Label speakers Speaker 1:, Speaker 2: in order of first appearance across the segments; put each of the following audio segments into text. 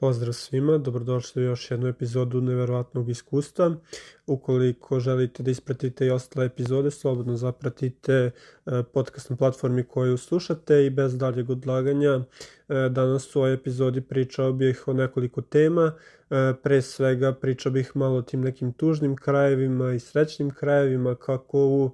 Speaker 1: Pozdrav svima, dobrodošli u još jednu epizodu Neverovatnog iskustva. Ukoliko želite da ispratite i ostale epizode, slobodno zapratite e, podcast na platformi koju slušate i bez daljeg odlaganja. E, danas u ovoj epizodi pričao bih o nekoliko tema. E, pre svega pričao bih malo o tim nekim tužnim krajevima i srećnim krajevima kako u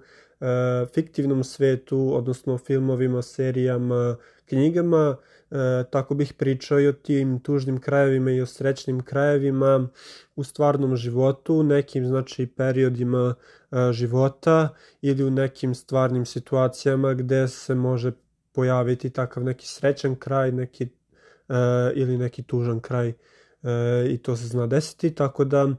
Speaker 1: fiktivnom svetu, odnosno filmovima, serijama, knjigama, E, tako bih pričao i o tim tužnim krajevima i o srećnim krajevima u stvarnom životu, nekim znači periodima e, života ili u nekim stvarnim situacijama gde se može pojaviti takav neki srećan kraj neki, e, ili neki tužan kraj e, i to se zna desiti, tako da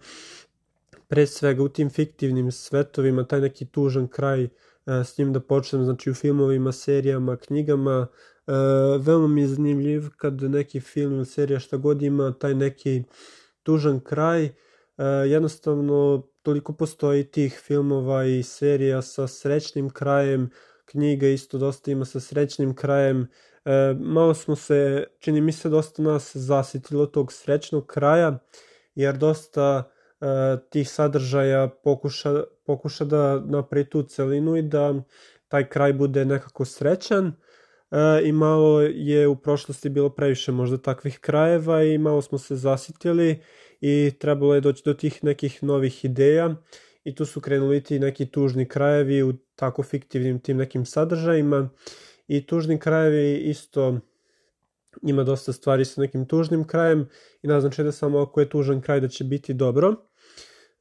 Speaker 1: pre svega u tim fiktivnim svetovima taj neki tužan kraj e, s njim da počnem, znači u filmovima, serijama, knjigama, E, veoma mi je zanimljiv kad neki film ili serija šta god ima taj neki tužan kraj, e, jednostavno toliko postoji tih filmova i serija sa srećnim krajem, knjiga isto dosta ima sa srećnim krajem, e, malo smo se, čini mi se dosta nas zasitilo tog srećnog kraja, jer dosta tih sadržaja pokuša, pokuša da napravi tu celinu i da taj kraj bude nekako srećan, e, i malo je u prošlosti bilo previše možda takvih krajeva i malo smo se zasitili i trebalo je doći do tih nekih novih ideja i tu su krenuli ti neki tužni krajevi u tako fiktivnim tim nekim sadržajima i tužni krajevi isto ima dosta stvari sa nekim tužnim krajem i naznače da samo ako je tužan kraj da će biti dobro.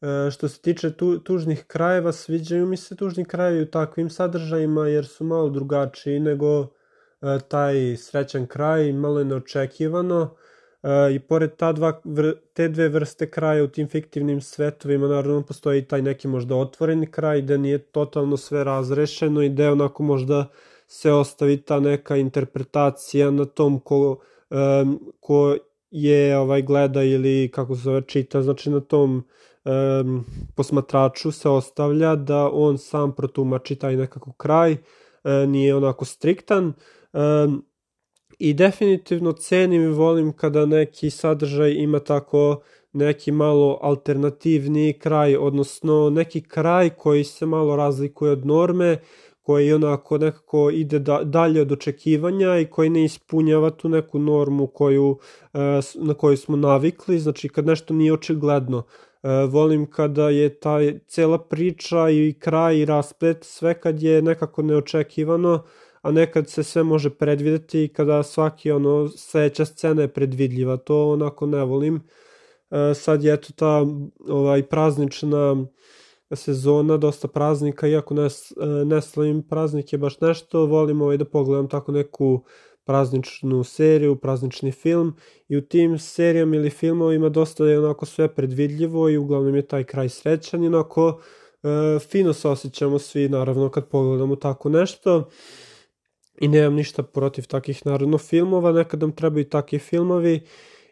Speaker 1: E, što se tiče tu, tužnih krajeva, sviđaju mi se tužni krajevi u takvim sadržajima jer su malo drugačiji nego E, taj srećan kraj, malo je neočekivano e, i pored ta dva, te dve vrste kraja u tim fiktivnim svetovima naravno postoji taj neki možda otvoreni kraj gde nije totalno sve razrešeno i gde onako možda se ostavi ta neka interpretacija na tom ko, um, ko je ovaj gleda ili kako se zove čita, znači na tom um, posmatraču se ostavlja da on sam protumači taj nekako kraj, uh, nije onako striktan, Um, I definitivno cenim i volim kada neki sadržaj ima tako neki malo alternativni kraj, odnosno neki kraj koji se malo razlikuje od norme, koji onako nekako ide da, dalje od očekivanja i koji ne ispunjava tu neku normu koju, e, na koju smo navikli, znači kad nešto nije očigledno. E, volim kada je ta cela priča i kraj i rasplet, sve kad je nekako neočekivano, a nekad se sve može predvideti i kada svaki ono sledeća scena je predvidljiva, to onako ne volim. E, sad je eto ta ovaj praznična sezona, dosta praznika, iako ne, e, ne slavim praznike baš nešto, volim ovaj da pogledam tako neku prazničnu seriju, praznični film i u tim serijama ili filmovima dosta je onako sve predvidljivo i uglavnom je taj kraj srećan i onako e, fino se osjećamo svi naravno kad pogledamo tako nešto i nemam ništa protiv takih naravno filmova, nekad nam trebaju takvi filmovi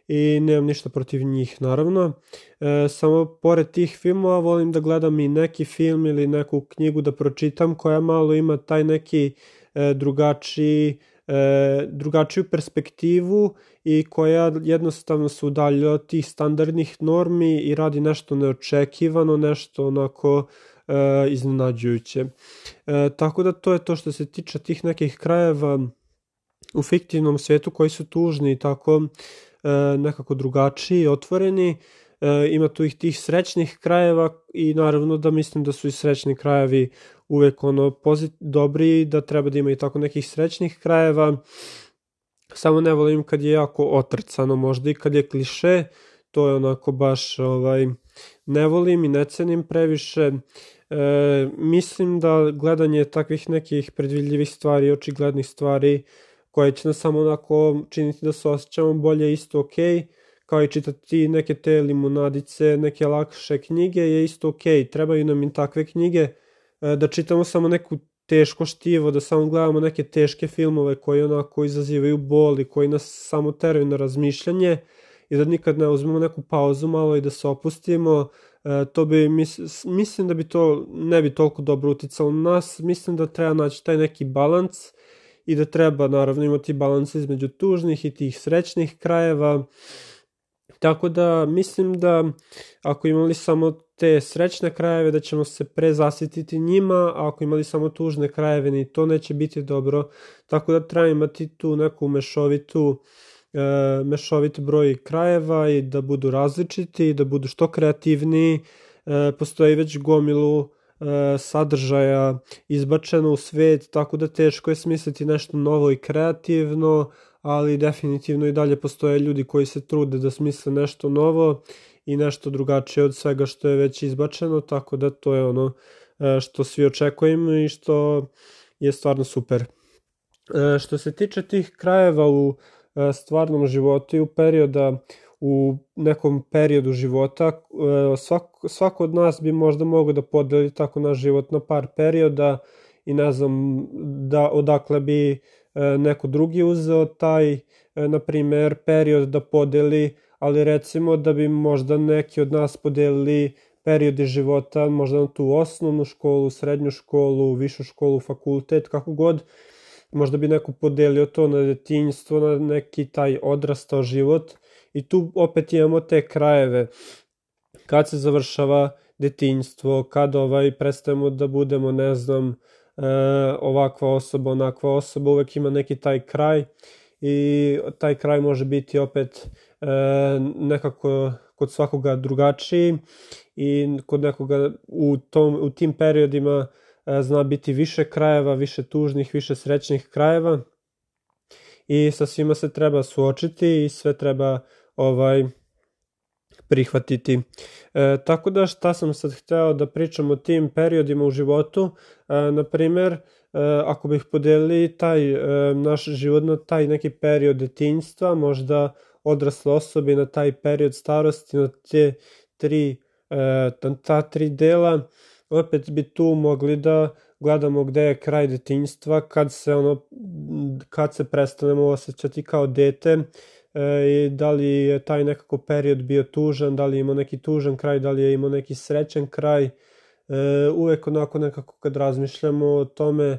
Speaker 1: i nemam ništa protiv njih naravno. E, samo pored tih filmova volim da gledam i neki film ili neku knjigu da pročitam koja malo ima taj neki e, drugačiji e, drugačiju perspektivu i koja jednostavno se udalja od tih standardnih normi i radi nešto neočekivano, nešto onako e, iznenađujuće. E, tako da to je to što se tiče tih nekih krajeva u fiktivnom svetu koji su tužni i tako nekako drugačiji, otvoreni. E, ima tu ih tih srećnih krajeva i naravno da mislim da su i srećni krajevi uvek ono pozit, dobri, da treba da ima i tako nekih srećnih krajeva. Samo ne volim kad je jako otrcano možda i kad je kliše, to je onako baš ovaj ne volim i ne cenim previše. E, mislim da gledanje takvih nekih predvidljivih stvari, očiglednih stvari, koje će nas samo onako činiti da se osjećamo bolje isto ok, kao i čitati neke te limunadice, neke lakše knjige je isto ok, trebaju nam i takve knjige, e, da čitamo samo neku teško štivo, da samo gledamo neke teške filmove koji onako izazivaju boli, koji nas samo teraju na razmišljanje i da nikad ne uzmemo neku pauzu malo i da se opustimo, E, to bi, mis, mislim da bi to ne bi toliko dobro uticalo na nas, mislim da treba naći taj neki balans i da treba naravno imati balans između tužnih i tih srećnih krajeva Tako da mislim da ako imali samo te srećne krajeve da ćemo se prezasititi njima, a ako imali samo tužne krajeve ni to neće biti dobro. Tako da treba imati tu neku mešovitu e, mešovit broj krajeva i da budu različiti, da budu što kreativniji. E, postoji već gomilu sadržaja izbačeno u svet, tako da teško je smisliti nešto novo i kreativno, ali definitivno i dalje postoje ljudi koji se trude da smisle nešto novo i nešto drugačije od svega što je već izbačeno, tako da to je ono e, što svi očekujemo i što je stvarno super. E, što se tiče tih krajeva u e, stvarnom životu i u perioda u nekom periodu života svako, svako od nas bi možda mogao da podeli tako naš život na par perioda i ne znam da odakle bi E, neko drugi uzeo taj, e, na primer, period da podeli, ali recimo da bi možda neki od nas podelili periode života, možda na tu osnovnu školu, srednju školu, višu školu, fakultet, kako god, možda bi neko podelio to na detinjstvo, na neki taj odrastao život i tu opet imamo te krajeve. Kad se završava detinjstvo, kad ovaj prestajemo da budemo, ne znam, e, ovakva osoba, onakva osoba, uvek ima neki taj kraj. I taj kraj može biti opet e, nekako kod svakoga drugačiji. I kod nekoga u, tom, u tim periodima e, zna biti više krajeva, više tužnih, više srećnih krajeva. I sa svima se treba suočiti i sve treba ovaj prihvatiti. E, tako da šta sam sad hteo da pričam o tim periodima u životu, e, na primer, e, ako bih podelili taj e, naš život na taj neki period detinjstva, možda odrasle osobe na taj period starosti, na te tri, e, ta tri dela, opet bi tu mogli da gledamo gde je kraj detinjstva, kad se ono, kad se prestanemo osjećati kao dete, i da li je taj nekako period bio tužan, da li je imao neki tužan kraj, da li je imao neki srećan kraj. E, uvek onako nekako kad razmišljamo o tome, e,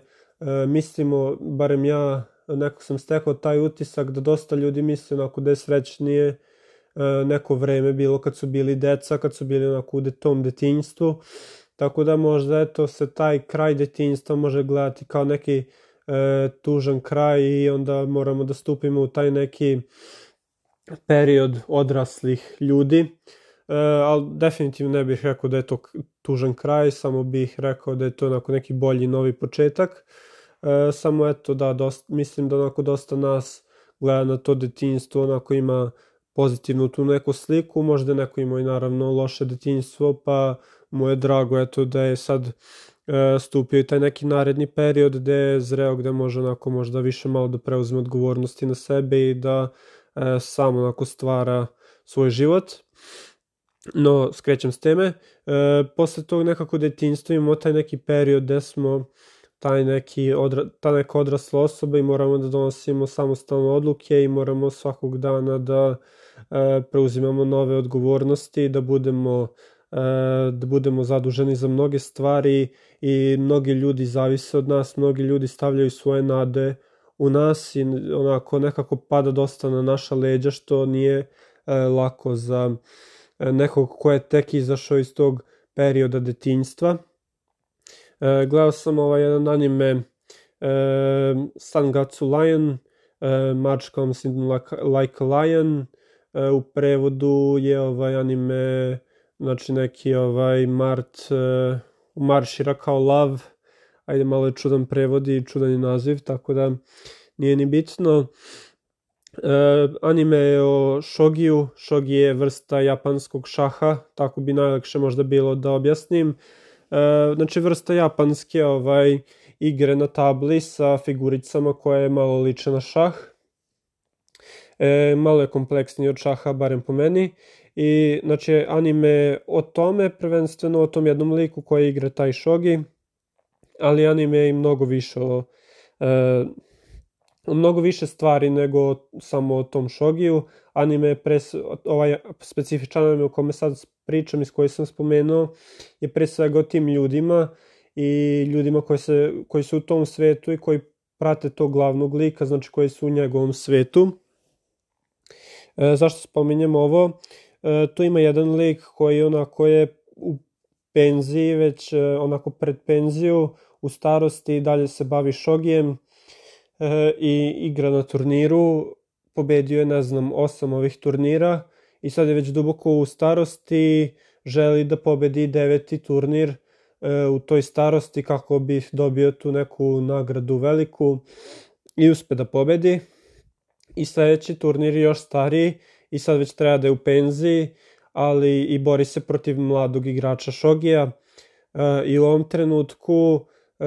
Speaker 1: mislimo, barem ja neko sam stekao taj utisak da dosta ljudi misle onako da je srećnije neko vreme bilo kad su bili deca, kad su bili onako u tom detinjstvu. Tako da možda eto se taj kraj detinjstva može gledati kao neki e, tužan kraj i onda moramo da stupimo u taj neki period odraslih ljudi, e, ali definitivno ne bih rekao da je to tužan kraj, samo bih rekao da je to onako neki bolji novi početak. E, samo eto da, dosta, mislim da onako dosta nas gleda na to detinjstvo, onako ima pozitivnu tu neku sliku, možda neko ima i naravno loše detinjstvo, pa mu je drago eto da je sad e, stupio i taj neki naredni period gde je zreo, gde može onako možda više malo da preuzme odgovornosti na sebe i da sam onako stvara svoj život. No, skrećem s teme. E, posle tog nekako detinjstva imamo taj neki period gde smo taj neki odra, ta neka odrasla osoba i moramo da donosimo samostalne odluke i moramo svakog dana da e, preuzimamo nove odgovornosti, da budemo e, da budemo zaduženi za mnoge stvari i mnogi ljudi zavise od nas, mnogi ljudi stavljaju svoje nade u nas i onako nekako pada dosta na naša leđa što nije e, lako za e, nekog ko je tek izašao iz tog perioda detinjstva. E, gledao sam ovaj jedan anime e, Sangatsu Lion, e, Comes in like, like a Lion, e, u prevodu je ovaj anime znači neki ovaj Mart e, maršira kao love ajde malo je čudan prevod i čudan je naziv, tako da nije ni bitno. E, anime je o šogiju, shogi je vrsta japanskog šaha, tako bi najlakše možda bilo da objasnim. E, znači vrsta japanske ovaj, igre na tabli sa figuricama koje malo liče na šah. E, malo je kompleksniji od šaha, barem po meni. I znači anime o tome, prvenstveno o tom jednom liku koji igra taj shogi ali anime je i mnogo više o, e, mnogo više stvari nego samo o tom šogiju. Anime je pre, ovaj specifičan anime o kome sad pričam i s koji sam spomenuo je pre svega o tim ljudima i ljudima koji, se, koji su u tom svetu i koji prate tog glavnog lika, znači koji su u njegovom svetu. E, zašto spominjem ovo? E, tu ima jedan lik koji onako je u penziji, već e, onako pred penziju, u starosti dalje se bavi šogijem e, i igra na turniru, pobedio je, ne znam, osam ovih turnira i sad je već duboko u starosti, želi da pobedi deveti turnir e, u toj starosti kako bi dobio tu neku nagradu veliku i uspe da pobedi. I sledeći turnir je još stariji i sad već treba da je u penziji, ali i bori se protiv mladog igrača Šogija. E, I u ovom trenutku e,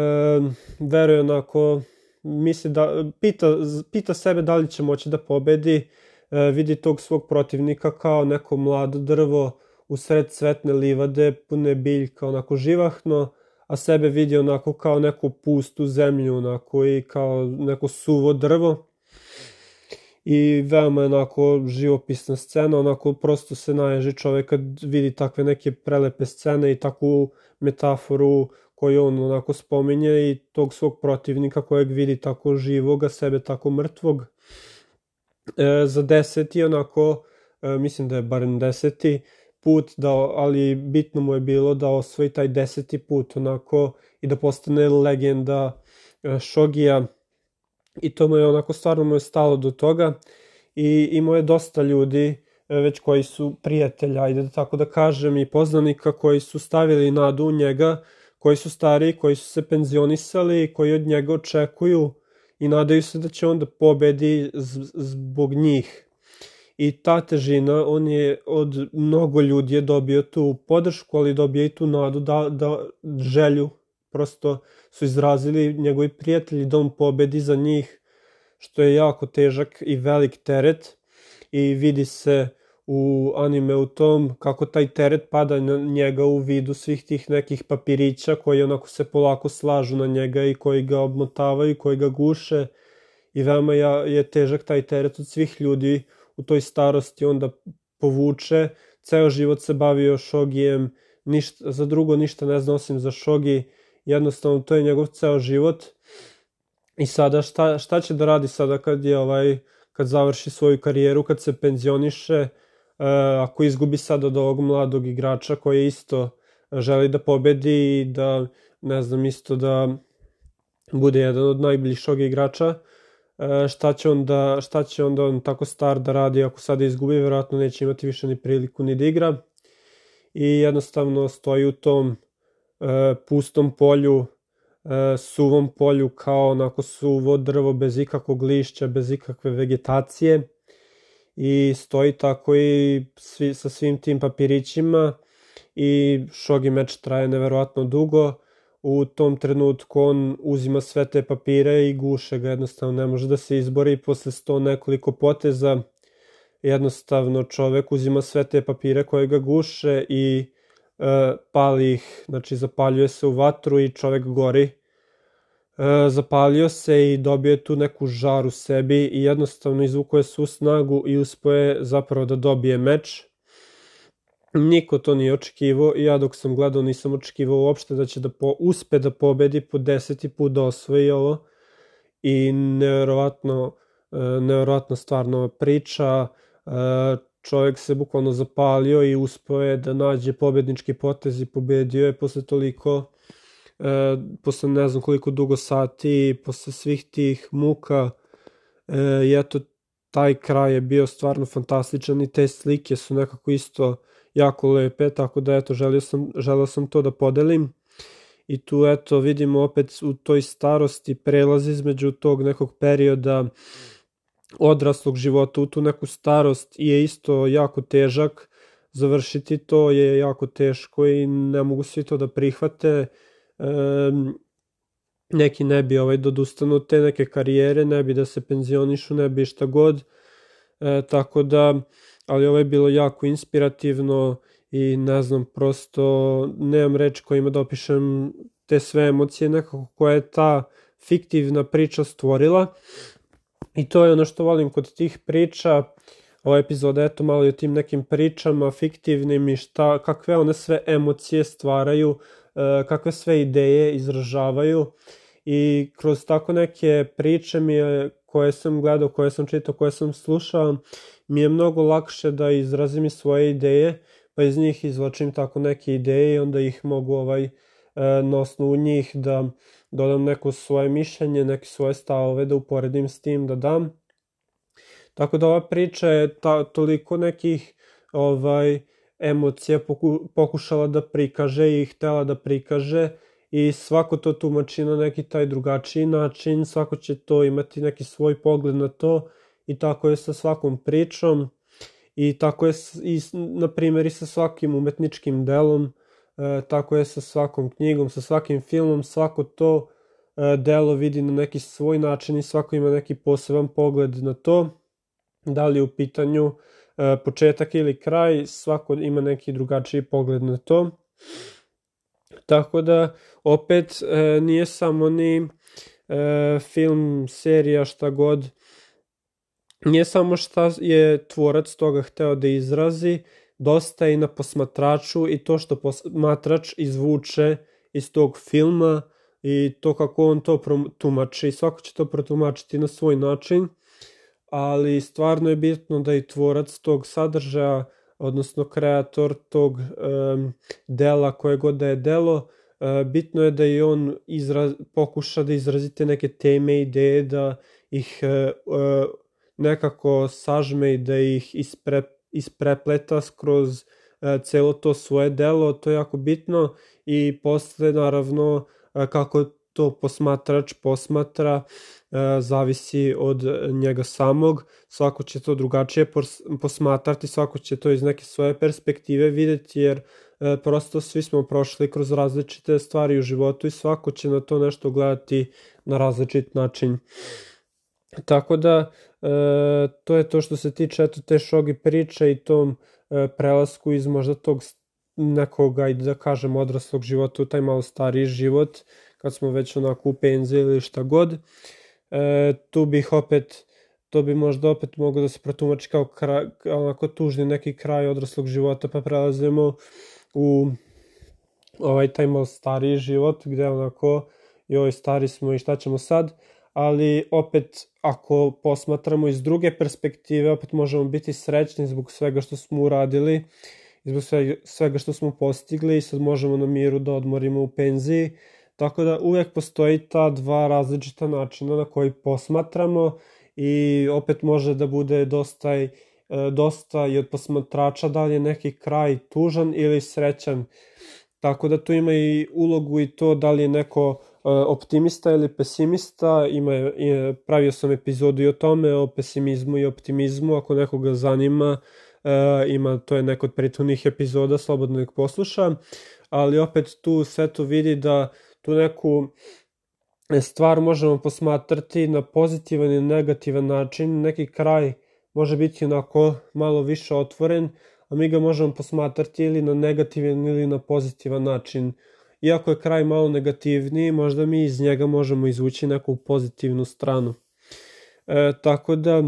Speaker 1: veruje onako, misli da, pita, pita sebe da li će moći da pobedi, e, vidi tog svog protivnika kao neko mlado drvo u sred cvetne livade, pune biljka, onako živahno, a sebe vidi onako kao neku pustu zemlju, onako i kao neko suvo drvo. I veoma je onako živopisna scena, onako prosto se naježi čovek kad vidi takve neke prelepe scene i takvu metaforu koju on onako spominje i tog svog protivnika kojeg vidi tako živog, a sebe tako mrtvog. E, za deseti onako, e, mislim da je barem deseti, put, da, ali bitno mu je bilo da osvoji taj deseti put onako i da postane legenda e, Šogija i to mu je onako stvarno mu je stalo do toga i imao je dosta ljudi e, već koji su prijatelja, ajde da tako da kažem, i poznanika koji su stavili nadu u njega, koji su stari, koji su se penzionisali, koji od njega očekuju i nadaju se da će on da pobedi zbog njih. I ta težina, on je od mnogo ljudi je dobio tu podršku, ali dobio i tu nadu da, da želju, prosto su izrazili njegovi prijatelji da on pobedi za njih, što je jako težak i velik teret. I vidi se u anime u tom kako taj teret pada na njega u vidu svih tih nekih papirića koji onako se polako slažu na njega i koji ga obmotavaju, koji ga guše. I veoma je težak taj teret od svih ljudi u toj starosti onda povuče, ceo život se bavio šogijem, ništa, za drugo ništa ne zna osim za šogi, jednostavno to je njegov ceo život. I sada šta, šta će da radi sada kad je ovaj kad završi svoju karijeru, kad se penzioniše, ako izgubi sad od ovog mladog igrača koji isto želi da pobedi i da, ne znam, isto da bude jedan od najboljih šogi igrača, E, šta će onda, šta će onda on tako star da radi ako sada izgubi, verovatno neće imati više ni priliku ni da igra. I jednostavno stoji u tom e, pustom polju, e, suvom polju kao onako suvo drvo bez ikakvog lišća, bez ikakve vegetacije i stoji tako i svi, sa svim tim papirićima i šogi meč traje neverovatno dugo u tom trenutku on uzima sve te papire i guše ga, jednostavno ne može da se izbori posle sto nekoliko poteza jednostavno čovek uzima sve te papire koje ga guše i e, pali ih, znači zapaljuje se u vatru i čovek gori. E, zapalio se i dobio je tu neku žar u sebi i jednostavno izvukuje svu snagu i uspoje zapravo da dobije meč. Niko to nije očekivao i ja dok sam gledao nisam očekivao uopšte da će da po, uspe da pobedi po deseti put da osvoji ovo. I nevjerovatno, e, nevjerovatno stvarno priča, e, čovjek se bukvalno zapalio i uspeo je da nađe pobednički potez i pobedio je posle toliko, e, posle ne znam koliko dugo sati, posle svih tih muka i eto taj kraj je bio stvarno fantastičan i te slike su nekako isto jako lepe, tako da eto, želio sam, želio sam to da podelim. I tu eto vidimo opet u toj starosti prelaz između tog nekog perioda odraslog života u tu neku starost je isto jako težak. Završiti to je jako teško i ne mogu svi to da prihvate. E, neki ne bi ovaj dodustanu te neke karijere, ne bi da se penzionišu, ne bi šta god. E, tako da ali ovo je bilo jako inspirativno i ne znam, prosto nemam reč kojima da opišem te sve emocije nekako koje je ta fiktivna priča stvorila. I to je ono što volim kod tih priča. Ova epizoda eto malo i o tim nekim pričama fiktivnim i šta, kakve one sve emocije stvaraju, kakve sve ideje izražavaju i kroz tako neke priče mi je koje sam gledao, koje sam čitao, koje sam slušao, mi je mnogo lakše da izrazim svoje ideje, pa iz njih izvlačim tako neke ideje i onda ih mogu ovaj, e, na osnovu njih da dodam neko svoje mišljenje, neke svoje stavove, da uporedim s tim, da dam. Tako da ova priča je ta, toliko nekih ovaj, emocija poku, pokušala da prikaže i htela da prikaže i svako to tumači na neki taj drugačiji način, svako će to imati neki svoj pogled na to i tako je sa svakom pričom i tako je i, na primjer i sa svakim umetničkim delom, e, tako je sa svakom knjigom, sa svakim filmom, svako to e, delo vidi na neki svoj način i svako ima neki poseban pogled na to, da li u pitanju e, početak ili kraj, svako ima neki drugačiji pogled na to. Tako da, opet, e, nije samo ni e, film, serija, šta god, nije samo šta je tvorac toga hteo da izrazi, dosta je i na posmatraču i to što posmatrač izvuče iz tog filma i to kako on to tumači. Svako će to protumačiti na svoj način, ali stvarno je bitno da i tvorac tog sadržaja odnosno kreator tog um, dela koje god da je delo, uh, bitno je da i on izraz, pokuša da izrazite neke teme, ideje, da ih uh, nekako sažme i da ih ispre, isprepleta skroz celo to svoje delo, to je jako bitno i posle naravno kako to posmatrač posmatra, E, zavisi od njega samog, svako će to drugačije posmatrati, svako će to iz neke svoje perspektive videti, jer e, prosto svi smo prošli kroz različite stvari u životu i svako će na to nešto gledati na različit način. Tako da, e, to je to što se tiče eto, te šogi priče i tom e, prelasku iz možda tog nekog, ajde da kažem, odraslog života u taj malo stariji život, kad smo već onako u penziji ili šta god. E, tu bih opet, to bi možda opet moglo da se protumači kao kraj, onako tužni neki kraj odraslog života, pa prelazimo u ovaj taj malo stariji život, gde onako, joj, stari smo i šta ćemo sad, ali opet, ako posmatramo iz druge perspektive, opet možemo biti srećni zbog svega što smo uradili, zbog svega što smo postigli i sad možemo na miru da odmorimo u penziji, Tako da uvek postoji ta dva različita načina na koji posmatramo i opet može da bude dosta, e, dosta i od posmatrača da li je neki kraj tužan ili srećan. Tako da tu ima i ulogu i to da li je neko e, optimista ili pesimista, ima, pravio sam epizodu i o tome, o pesimizmu i optimizmu, ako nekoga zanima, e, ima, to je neko od prethodnih epizoda, slobodno nek posluša, ali opet tu sve to vidi da tu neku stvar možemo posmatrati na pozitivan i negativan način, neki kraj može biti onako malo više otvoren, a mi ga možemo posmatrati ili na negativan ili na pozitivan način. Iako je kraj malo negativniji, možda mi iz njega možemo izvući neku pozitivnu stranu. E, tako da,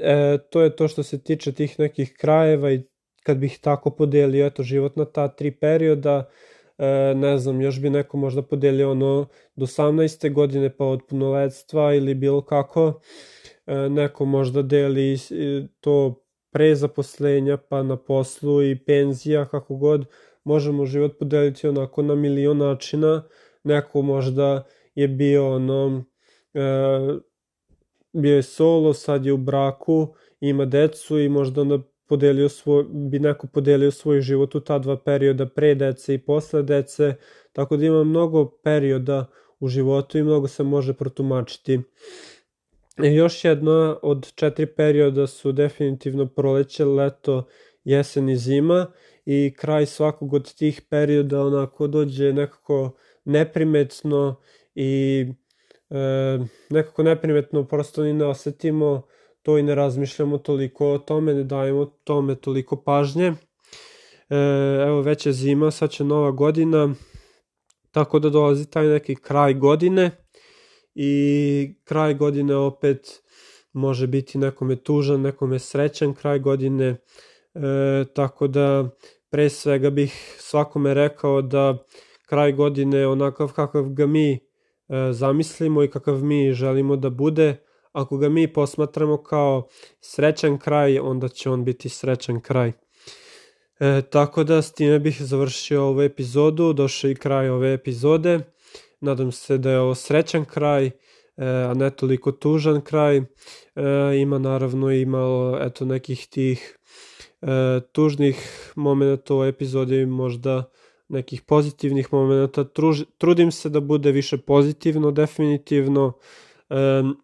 Speaker 1: e, to je to što se tiče tih nekih krajeva i kad bih tako podelio eto, život na ta tri perioda, e, ne znam, još bi neko možda podelio ono do 18. godine pa od punoletstva ili bilo kako, e, neko možda deli to pre zaposlenja pa na poslu i penzija, kako god, možemo život podeliti onako na milion načina, neko možda je bio ono, e, bio je solo, sad je u braku, ima decu i možda onda podelio svoj, bi neko podelio svoj život u ta dva perioda pre dece i posle dece, tako da ima mnogo perioda u životu i mnogo se može protumačiti. I još jedna od četiri perioda su definitivno proleće, leto, jesen i zima i kraj svakog od tih perioda onako dođe nekako neprimetno i e, nekako neprimetno prosto ni ne osetimo to i ne razmišljamo toliko o tome, ne dajemo tome toliko pažnje. E, evo već je zima, sad će nova godina, tako da dolazi taj neki kraj godine i kraj godine opet može biti nekome tužan, nekome srećan kraj godine, e, tako da pre svega bih svakome rekao da kraj godine onakav kakav ga mi e, zamislimo i kakav mi želimo da bude, ako ga mi posmatramo kao srećan kraj, onda će on biti srećan kraj. E, tako da s time bih završio ovu epizodu, došao i kraj ove epizode. Nadam se da je ovo srećan kraj, e, a ne toliko tužan kraj. E, ima naravno i malo eto, nekih tih e, tužnih momenta u epizodi, možda nekih pozitivnih momenta. Trudim se da bude više pozitivno, definitivno, e,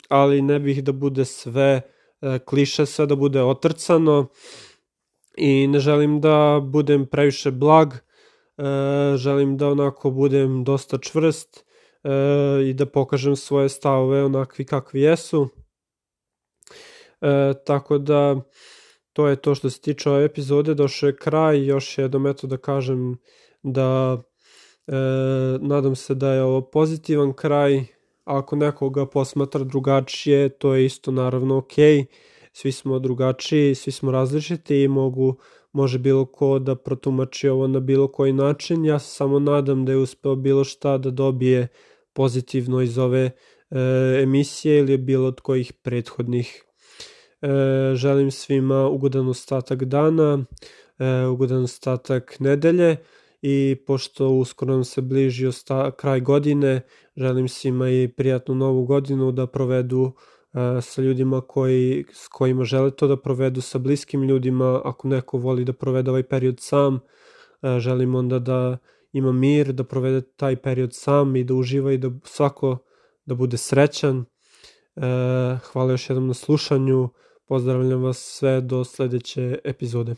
Speaker 1: ali ne bih da bude sve e, kliše, sve da bude otrcano i ne želim da budem previše blag, e, želim da onako budem dosta čvrst e, i da pokažem svoje stavove onakvi kakvi jesu. Tako da to je to što se tiče ove epizode, došao je kraj, još jednom eto da kažem da e, nadam se da je ovo pozitivan kraj, ako nekoga posmatra drugačije, to je isto naravno. Okay svi smo drugačiji, svi smo različiti i mogu, može bilo ko da protumači ovo na bilo koji način. Ja se samo nadam da je uspeo bilo šta da dobije pozitivno iz ove e, emisije ili bilo od kojih prethodnih. E, želim svima ugodan ostatak dana, e, ugodan ostatak nedelje i pošto uskoro nam se bliži osta, kraj godine, želim svima i prijatnu novu godinu da provedu sa ljudima koji, s kojima žele to da provedu, sa bliskim ljudima, ako neko voli da provede ovaj period sam, želim onda da ima mir, da provede taj period sam i da uživa i da svako da bude srećan. Hvala još jednom na slušanju, pozdravljam vas sve do sledeće epizode.